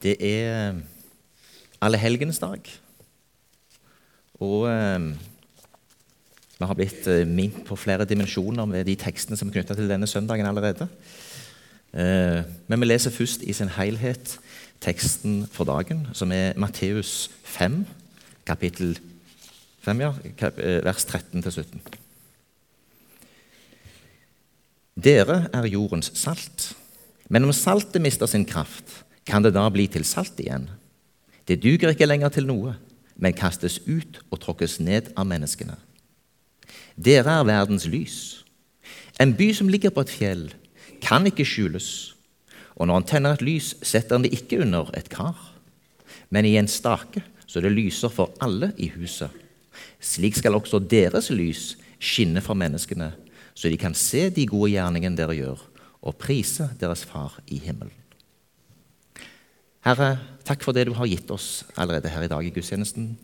Det er allehelgens dag. Og eh, vi har blitt eh, minnet på flere dimensjoner med de tekstene som er knytta til denne søndagen allerede. Eh, men vi leser først i sin helhet teksten for dagen, som er Matteus 5, kapittel 5, ja, eh, vers 13-17. Dere er jordens salt. Men om saltet mister sin kraft, kan det da bli til salt igjen? Det duger ikke lenger til noe, men kastes ut og tråkkes ned av menneskene. Dere er verdens lys. En by som ligger på et fjell, kan ikke skjules. Og når han tenner et lys, setter han det ikke under et kar, men i en stake, så det lyser for alle i huset. Slik skal også deres lys skinne for menneskene, så de kan se de gode gjerningene dere gjør, og prise deres Far i himmelen. Herre, takk for det du har gitt oss allerede her i dag i gudstjenesten.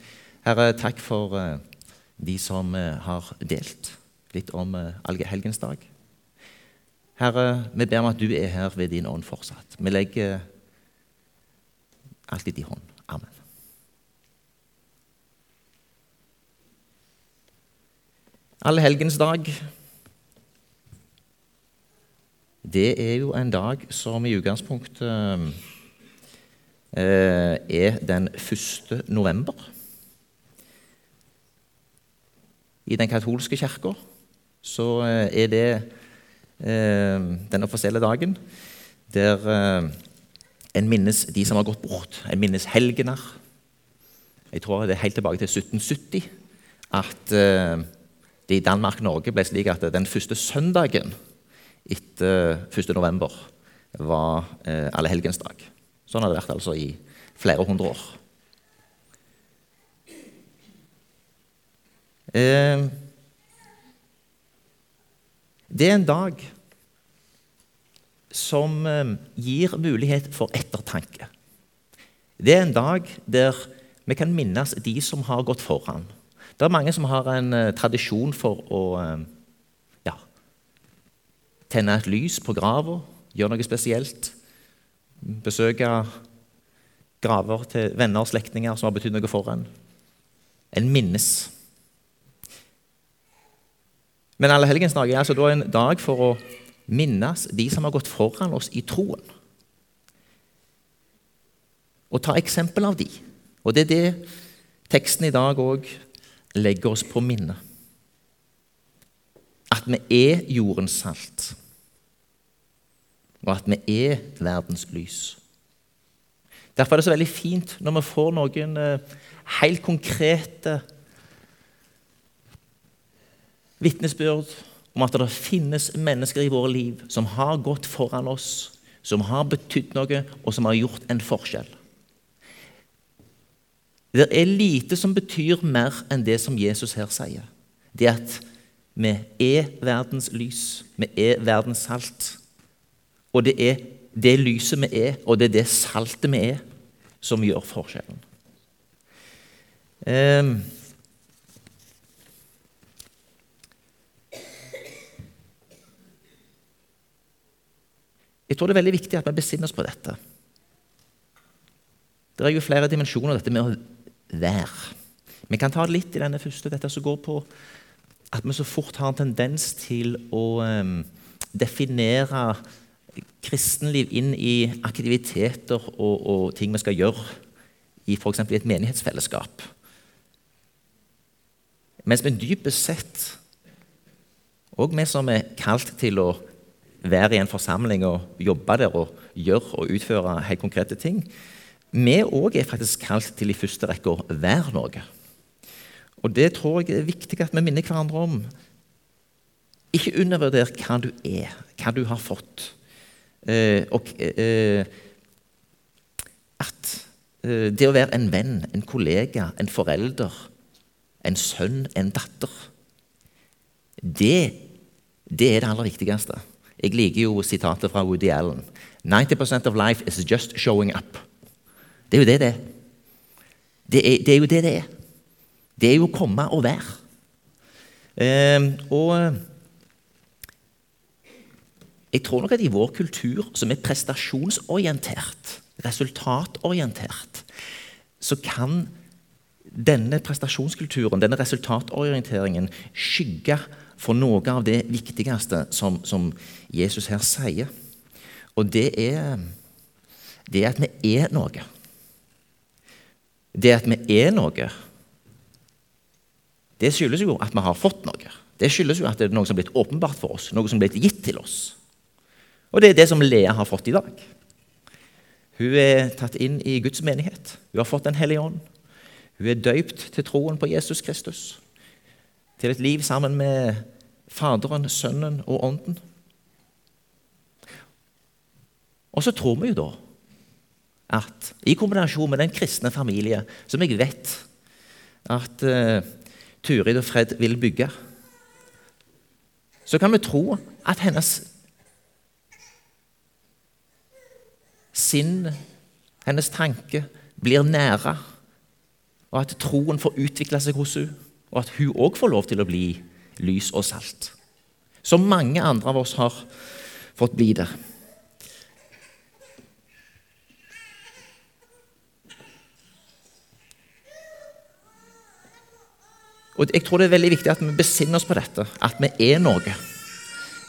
Herre, takk for uh, de som uh, har delt litt om uh, helgens dag. Herre, vi ber om at du er her ved din ånd fortsatt. Vi legger alt i din hånd. Amen. Allehelgens dag det er jo en dag som i utgangspunktet Eh, er den 1. november. I den katolske kirka så eh, er det eh, den offisielle dagen der en minnes de som har gått bort. En minnes helgener. Jeg tror det er helt tilbake til 1770 at det i Danmark-Norge ble slik at den første søndagen etter 1. november var allehelgensdag. Sånn har det vært altså i flere hundre år. Eh, det er en dag som eh, gir mulighet for ettertanke. Det er en dag der vi kan minnes de som har gått foran. Det er mange som har en uh, tradisjon for å ja, tenne et lys på grava, gjøre noe spesielt besøke graver til venner og slektninger som har betydd noe for en. En minnes. Men allehelgensdag er altså en dag for å minnes de som har gått foran oss i troen. Og ta eksempel av de. Og det er det teksten i dag òg legger oss på minne. At vi er jordens salt og at vi er verdens lys. Derfor er det så veldig fint når vi får noen eh, helt konkrete vitnesbyrd om at det finnes mennesker i våre liv som har gått foran oss, som har betydd noe, og som har gjort en forskjell. Det er lite som betyr mer enn det som Jesus her sier. Det at vi er verdens lys, vi er verdens salt. Og det er det lyset vi er, og det er det saltet vi er, som gjør forskjellen. Um, jeg tror det er veldig viktig at vi besinner oss på dette. Det er jo flere dimensjoner dette med å være. Vi kan ta litt i denne første, dette som går på at vi så fort har en tendens til å um, definere kristenliv inn i aktiviteter og, og ting vi skal gjøre i f.eks. et menighetsfellesskap. Mens vi dypest sett, og vi som er kalt til å være i en forsamling og jobbe der og gjøre og utføre helt konkrete ting, vi òg er faktisk kalt til i første rekke å være noe. Og Det tror jeg er viktig at vi minner hverandre om. Ikke undervurder hva du er, hva du har fått. Eh, og eh, at eh, det å være en venn, en kollega, en forelder, en sønn, en datter det, det er det aller viktigste. Jeg liker jo sitatet fra Woody Allen. 90% of life is just showing up. Det er jo det det er. Det er, det er jo det det er. Det er jo å komme og være. Eh, og jeg tror nok at i vår kultur, som er prestasjonsorientert, resultatorientert, så kan denne prestasjonskulturen, denne resultatorienteringen, skygge for noe av det viktigste som, som Jesus her sier. Og det er, det at vi er noe. Det at vi er noe, det skyldes jo at vi har fått noe. Det skyldes jo at det er noe som er blitt åpenbart for oss, noe som er blitt gitt til oss. Og det er det som Lea har fått i dag. Hun er tatt inn i Guds menighet. Hun har fått Den hellige ånd. Hun er døypt til troen på Jesus Kristus. Til et liv sammen med Faderen, Sønnen og Ånden. Og så tror vi jo da at i kombinasjon med den kristne familie som jeg vet at uh, Turid og Fred vil bygge, så kan vi tro at hennes sinn, hennes tanke, blir nære, og at troen får utvikle seg hos henne, og at hun òg får lov til å bli lys og salt. Som mange andre av oss har fått bli det. Og Jeg tror det er veldig viktig at vi besinner oss på dette, at vi er noe.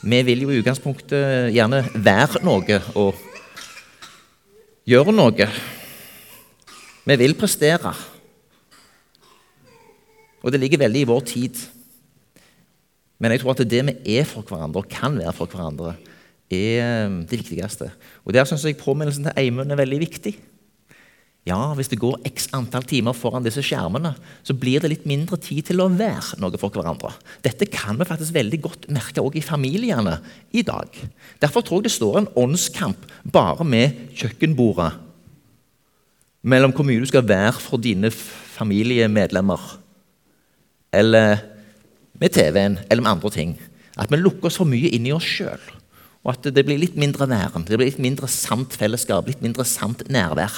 Vi vil jo i utgangspunktet gjerne være noe og gjøre noe. Vi vil prestere. Og det ligger veldig i vår tid. Men jeg tror at det vi er for hverandre, og kan være for hverandre, er det viktigste. Og Der syns jeg påminnelsen til Eimund er veldig viktig. Ja, hvis det går x antall timer foran disse skjermene, så blir det litt mindre tid til å være noe for hverandre. Dette kan vi faktisk veldig godt merke også i familiene i dag. Derfor tror jeg det står en åndskamp bare med kjøkkenbordet mellom hvor mye du skal være for dine familiemedlemmer, eller med TV-en, eller med andre ting. At vi lukker oss for mye inn i oss sjøl. Og at det blir litt mindre væren, det blir litt mindre sant fellesskap, litt mindre sant nærvær.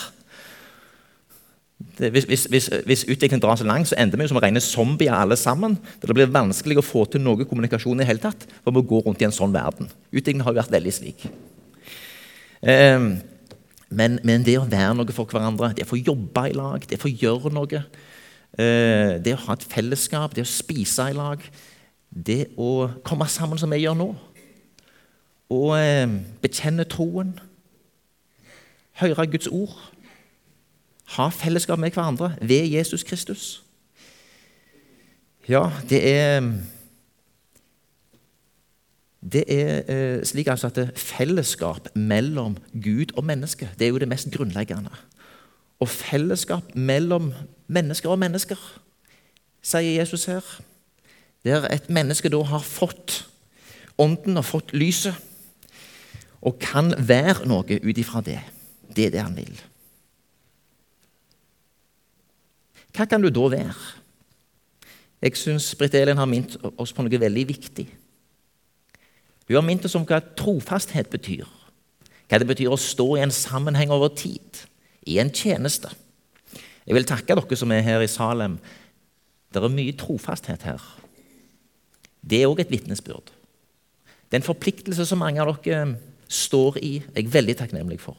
Hvis, hvis, hvis, hvis, utviklingen drar så langt, så ender vi som rene zombier alle sammen. Det blir vanskelig å få til noe kommunikasjon i hele tatt, for vi går rundt i en sånn verden. Utviklingen har jo vært veldig slik. Eh, men, men, det å være noe for hverandre, det å få jobbe i lag, det å få gjøre noe, eh, det å ha et fellesskap, det å spise i lag, det å komme sammen som vi gjør nå, og eh, bekjenne troen, høre Guds ord ha fellesskap med hverandre ved Jesus Kristus. Ja, det er Det er eh, slik altså at fellesskap mellom Gud og menneske det er jo det mest grunnleggende. Og fellesskap mellom mennesker og mennesker, sier Jesus her. Der et menneske da har fått ånden og fått lyset, og kan være noe ut ifra det. Det er det han vil. Hva kan du da være? Jeg syns Britt Elin har minnet oss på noe veldig viktig. Hun har minnet oss om hva trofasthet betyr. Hva det betyr å stå i en sammenheng over tid, i en tjeneste. Jeg vil takke dere som er her i Salem. Det er mye trofasthet her. Det er òg et vitnesbyrd. Det er en forpliktelse som mange av dere står i, jeg er veldig takknemlig for.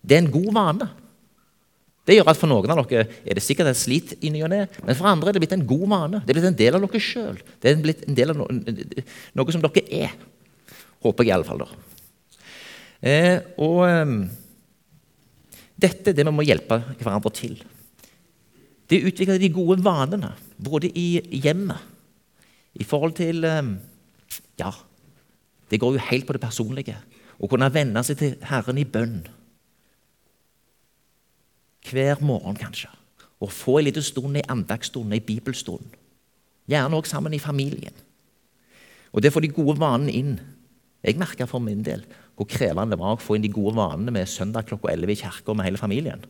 Det er en god vane. Det gjør at For noen av dere er det sikkert et slit i ny og ne, men for andre er det blitt en god vane. Det er blitt en del av dere sjøl. Det er blitt en del av noe, som dere er. Håper jeg i alle fall. Eh, og eh, dette er det vi må hjelpe hverandre til. Det å utvikle de gode vanene, både i hjemmet, i forhold til eh, Ja, det går jo helt på det personlige. Å kunne venne seg til Herren i bønn hver morgen, kanskje. Og få en liten stund, en andagsstund, en bibelstund. Gjerne òg sammen i familien. Og det får få de gode vanene inn. Jeg merka for min del hvor krevende det var å få inn de gode vanene med søndag klokka 11 i kirka med hele familien.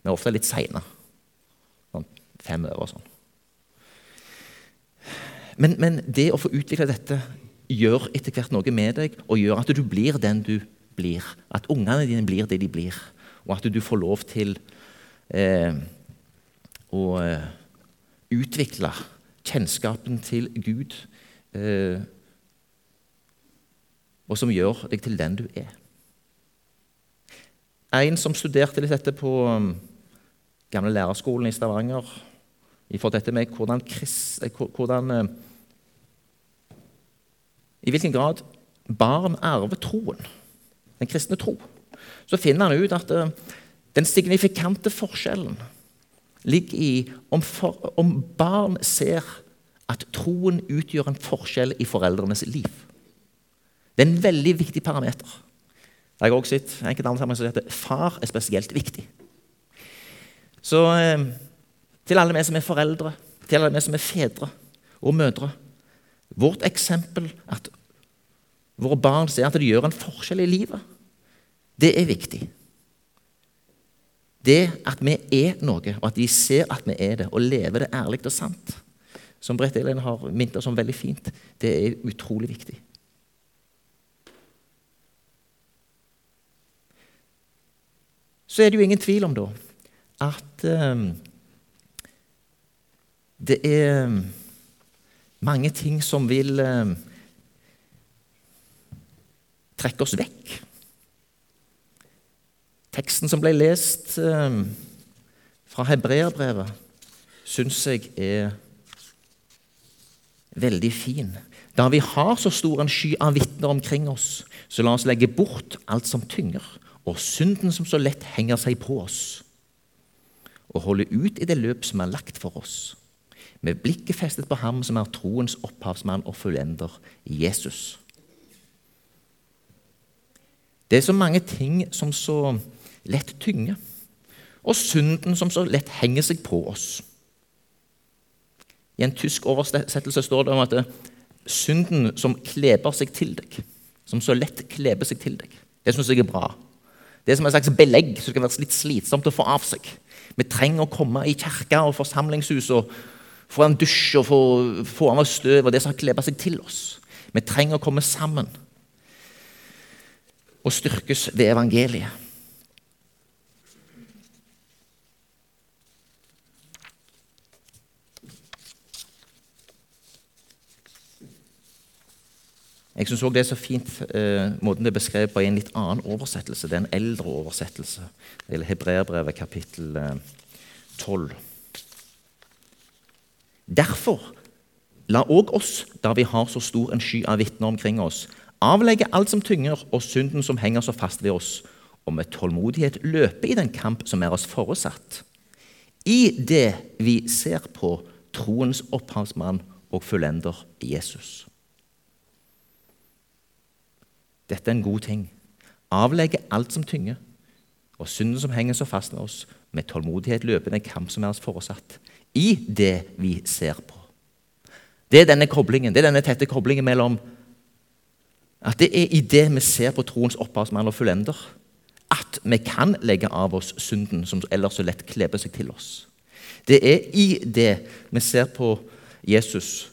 Vi er ofte litt seine. Sånn fem over og sånn. Men, men, det å få utvikle dette gjør etter hvert noe med deg, og gjør at du blir den du blir. At ungene dine blir det de blir, og at du får lov til eh, å eh, utvikle kjennskapen til Gud, eh, og som gjør deg til den du er. en som studerte litt dette på um, gamle lærerskolen i Stavanger i forhold til dette med hvordan, krist, eh, hvordan I hvilken grad barn arver troen, den kristne tro, så finner han ut at den signifikante forskjellen ligger i om, for, om barn ser at troen utgjør en forskjell i foreldrenes liv. Det er en veldig viktig parameter. Jeg har også sett enkelte andre sammen som heter far er spesielt viktig. Så eh, til alle vi som er foreldre, til alle vi som er fedre og mødre Vårt eksempel at våre barn ser at de gjør en forskjell i livet, det er viktig. Det at vi er noe, og at de ser at vi er det, og lever det ærlig og sant, som Brett Elin har minnet oss om veldig fint, det er utrolig viktig. så er det jo ingen tvil om da at um, det er mange ting som vil um, trekke oss vekk. Teksten som ble lest um, fra hebreerbrevet, syns jeg er veldig fin. Da vi har så stor en sky av vitner omkring oss, så la oss legge bort alt som tynger og synden som så lett henger seg på oss, og holde ut i det løp som er lagt for oss, med blikket festet på ham som er troens opphavsmann og fullender, Jesus. Det er så mange ting som så lett tynger, og synden som så lett henger seg på oss. I en tysk oversettelse står det om at er synden som kleber seg til deg, som så lett kleber seg til deg. Det syns jeg er bra. Det er som et slags belegg som kan være litt slitsomt å få av seg. Vi trenger å komme i kirka og forsamlingshus og få en dusj og få, få av oss støv og det som har kleber seg til oss. Vi trenger å komme sammen og styrkes ved evangeliet. Jeg syns òg det er så fint eh, måten det er beskrevet på i en litt annen oversettelse. Det er en eldre oversettelse. Det gjelder Hebreerbrevet kapittel eh, 12. Derfor la òg oss, da vi har så stor en sky av vitner omkring oss, avlegge alt som tynger og synden som henger så fast ved oss, og med tålmodighet løpe i den kamp som er oss forutsatt. I det vi ser på troens opphavsmann og fullender Jesus. Dette er en god ting. Avlegge alt som tynger, og synden som henger så fast med oss, med tålmodighet løpe den kamp som er oss foresatt, i det vi ser på. Det er denne koblingen, det er denne tette koblingen mellom at det er i det vi ser på troens opphavsmann og fullender, at vi kan legge av oss synden som ellers så lett kleber seg til oss. Det er i det vi ser på Jesus,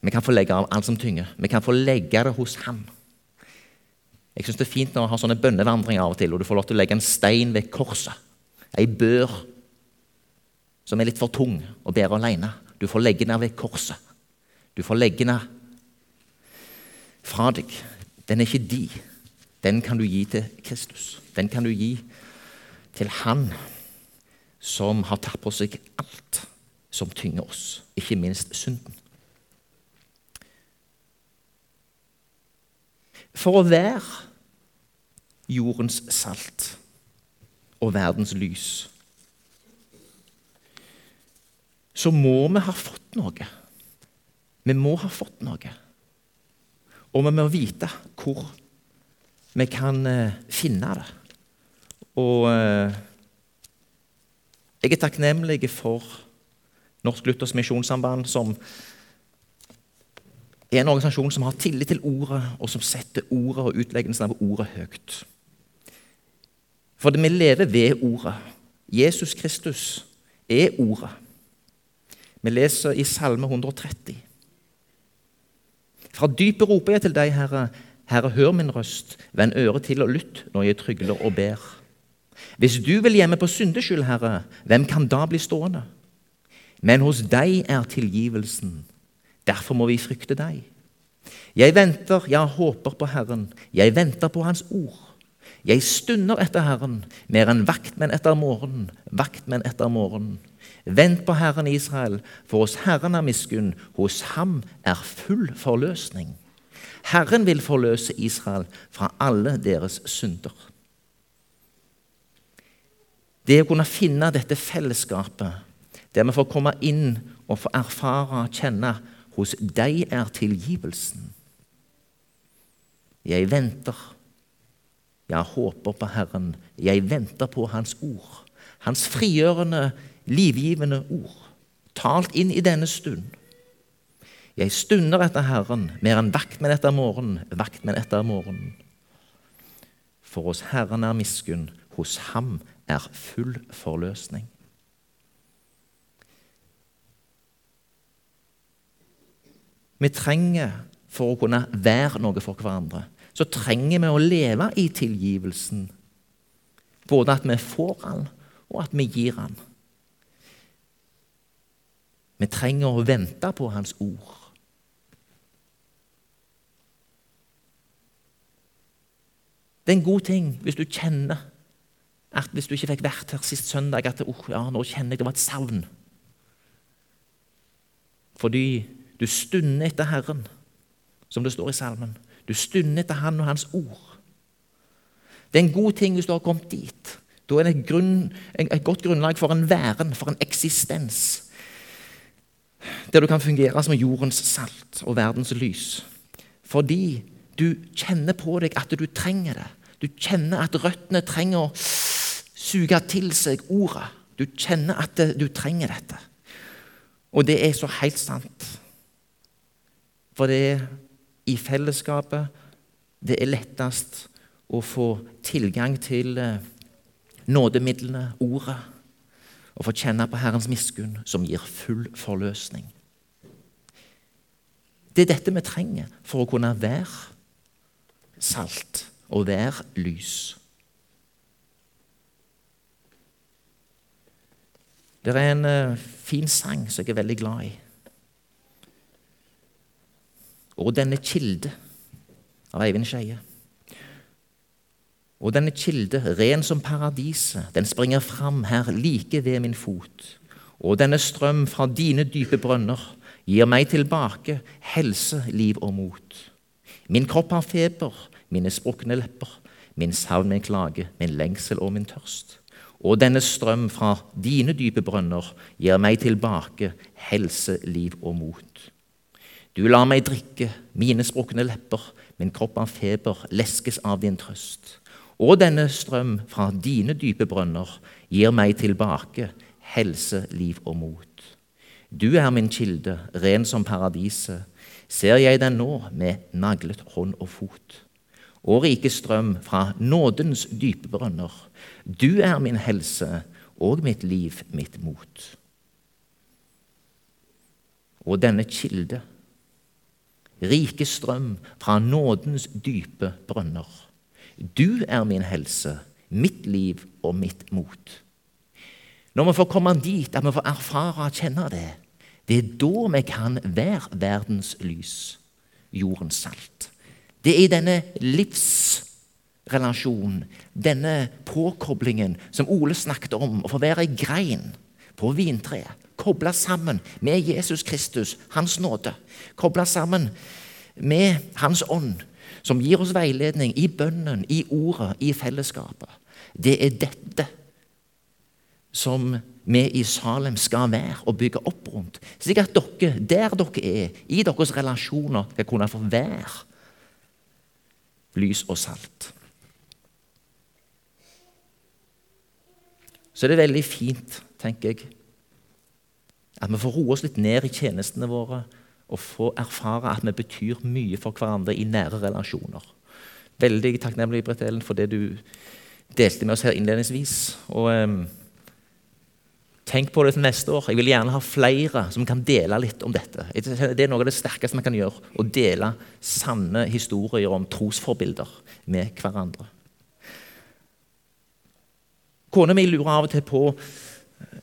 vi kan få legge av alt som tynger. Vi kan få legge det hos ham. Jeg syns det er fint når man har sånne bønnevandringer av og til, og du får lov til å legge en stein ved korset. Ei bør som er litt for tung å bære alene. Du får legge den ved korset. Du får legge den fra deg. Den er ikke di. Den kan du gi til Kristus. Den kan du gi til Han som har tatt på seg alt som tynger oss, ikke minst synden. For å være jordens salt og verdens lys, så må vi ha fått noe. Vi må ha fått noe. Og vi må vite hvor vi kan eh, finne det. Og eh, jeg er takknemlig for Norsk Luthers Misjonssamband, som er en organisasjon som har tillit til ordet, og som setter ordet og utleggelsen av ordet høyt. For vi lever ved ordet. Jesus Kristus er ordet. Vi leser i Salme 130. Fra dypet roper jeg til deg, Herre. Herre, hør min røst. Vend øret til og lytt når jeg trygler og ber. Hvis du vil gjemme på syndeskyld, Herre, hvem kan da bli stående? Men hos deg er tilgivelsen Derfor må vi frykte deg. Jeg venter, jeg håper på Herren. Jeg venter på Hans ord. Jeg stunder etter Herren, mer enn vaktmenn etter morgenen, vaktmenn etter morgenen. Vent på Herren Israel, for hos Herren er miskunn, hos ham er full forløsning. Herren vil forløse Israel fra alle deres synder. Det å kunne finne dette fellesskapet, der vi får komme inn og få erfare og kjenne hos deg er tilgivelsen. Jeg venter. Jeg håper på Herren. Jeg venter på Hans ord. Hans frigjørende, livgivende ord. Talt inn i denne stund. Jeg stunder etter Herren, mer enn vaktmenn etter morgenen, vaktmenn etter morgenen. For hos Herren er miskunn, hos ham er full forløsning. Vi trenger, for å kunne være noe for hverandre, så trenger vi å leve i tilgivelsen. Både at vi får den, og at vi gir den. Vi trenger å vente på Hans ord. Det er en god ting hvis du kjenner at hvis du ikke fikk vært her sist søndag, at oh, ja, nå kjenner jeg det var et savn. Fordi du stunder etter Herren, som det står i salmen. Du stunder etter Han og Hans ord. Det er en god ting hvis du har kommet dit. Da er det et, grunn, et godt grunnlag for en væren, for en eksistens. Der du kan fungere som jordens salt og verdens lys. Fordi du kjenner på deg at du trenger det. Du kjenner at røttene trenger å suge til seg ordet. Du kjenner at du trenger dette. Og det er så helt sant. For det i fellesskapet det er lettest å få tilgang til eh, nådemidlene, ordet, og få kjenne på Herrens miskunn, som gir full forløsning. Det er dette vi trenger for å kunne være salt og være lys. Det er en uh, fin sang som jeg er veldig glad i og denne kilde av Eivind Skeie. Og denne kilde, ren som paradiset, den springer fram her like ved min fot. Og denne strøm fra dine dype brønner gir meg tilbake helse, liv og mot. Min kropp har feber, mine sprukne lepper, min savn, min klage, min lengsel og min tørst. Og denne strøm fra dine dype brønner gir meg tilbake helse, liv og mot. Du lar meg drikke mine sprukne lepper, min kropp av feber leskes av din trøst. Og denne strøm fra dine dype brønner gir meg tilbake helse, liv og mot. Du er min kilde, ren som paradiset. Ser jeg den nå med naglet hånd og fot. Og rike strøm fra nådens dype brønner. Du er min helse og mitt liv, mitt mot. Og denne kilde rike strøm fra nådens dype brønner. Du er min helse, mitt liv og mitt mot. Når vi får komme dit, at vi får erfare og kjenne det, det er da vi kan være verdens lys, jordens salt. Det er i denne livsrelasjonen, denne påkoblingen, som Ole snakket om, å få være ei grein på vintreet Kobla sammen med Jesus Kristus, Hans nåde. Koble sammen med Hans ånd, som gir oss veiledning i bønnen, i ordet, i fellesskapet. Det er dette som vi i Salem skal være og bygge opp rundt. Slik at dere, der dere er, i deres relasjoner, skal kunne få være lys og salt. Så det er veldig fint, tenker jeg, at vi får roe oss litt ned i tjenestene våre og få erfare at vi betyr mye for hverandre i nære relasjoner. Veldig takknemlig Britt Ellen, for det du delte med oss her innledningsvis. Og um, Tenk på det til neste år. Jeg vil gjerne ha flere som kan dele litt om dette. Det er noe av det sterkeste vi kan gjøre. Å dele sanne historier om trosforbilder med hverandre. Kona mi lurer av og til på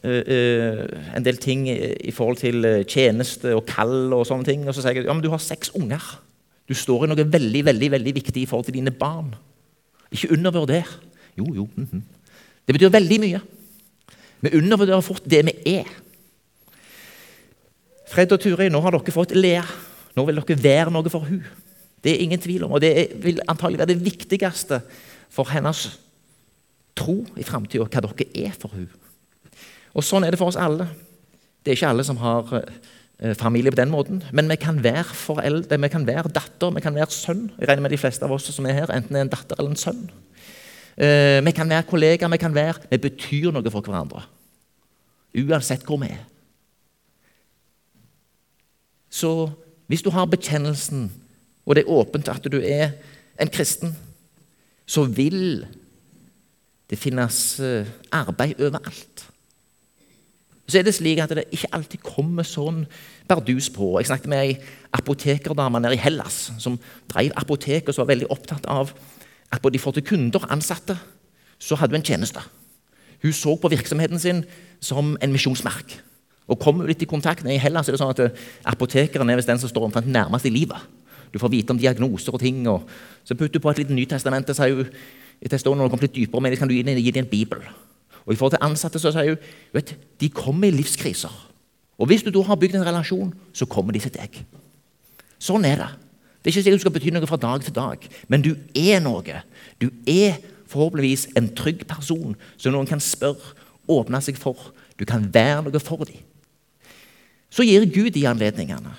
en del ting i forhold til eh, tjeneste og kall og sånne ting. Og så sier jeg ja, men du har seks unger. Du står i noe veldig veldig, veldig viktig i forhold til dine barn. Ikke undervurder. Jo, jo. Mm -hmm. Det betyr veldig mye. Vi undervurderer fort det vi er. Fred og Turi, nå har dere fått Lea. Nå vil dere være noe for hun. Det er ingen tvil om, og det vil antagelig være det viktigste for hennes tro i framtida, hva dere er for hun. Og Sånn er det for oss alle. Det er ikke alle som har eh, familie på den måten, men vi kan være foreldre, vi kan være datter, vi kan være sønn. Jeg regner med de fleste av oss som er her, enten er en datter eller en sønn. Eh, vi kan være kollegaer, vi kan være Vi betyr noe for hverandre. Uansett hvor vi er. Så hvis du har bekjennelsen, og det er åpent at du er en kristen, så vil det finnes eh, arbeid overalt. Så er det slik at det ikke alltid kommer sånn bardus på. Jeg snakket med ei apotekerdame nede i Hellas som drev apotek og som var veldig opptatt av at både i forhold til kunder og ansatte så hadde hun en tjeneste. Hun så på virksomheten sin som en misjonsmerk. Og kommer litt i kontakt I Hellas er det sånn at eh, apotekeren er den som står omtrent nærmest i livet. Du får vite om diagnoser og ting. og Så putter du på et lite Nytestamentet, så hun, når du kommer litt dypere med det, kan du gi dem en bibel. Og i forhold til ansatte så sier hun vet, de kommer i livskriser. Og hvis du da har bygd en relasjon, så kommer de til deg. Sånn er det. Det er ikke sikkert du skal bety noe fra dag til dag, men du er noe. Du er forhåpentligvis en trygg person som noen kan spørre, åpne seg for. Du kan være noe for dem. Så gir Gud de anledningene.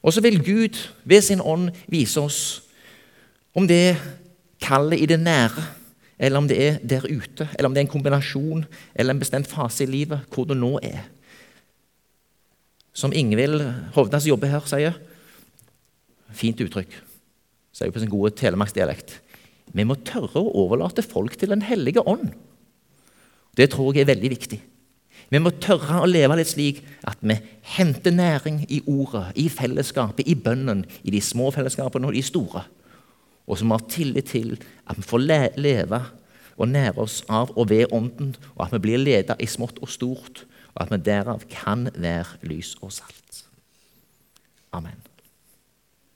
Og så vil Gud ved sin ånd vise oss om det kallet i det nære, eller om det er der ute, eller om det er en kombinasjon eller en bestemt fase i livet hvor du nå er. Som Ingvild Hovda, som jobber her, sier Fint uttrykk, sier hun på sin gode telemarksdialekt. Vi må tørre å overlate folk til Den hellige ånd. Det tror jeg er veldig viktig. Vi må tørre å leve litt slik at vi henter næring i ordet, i fellesskapet, i bønnen, i de små fellesskapene og de store. Og som har tillit til at vi får leve og nære oss av og ved Ånden, og at vi blir ledet i smått og stort, og at vi derav kan være lys og salt. Amen.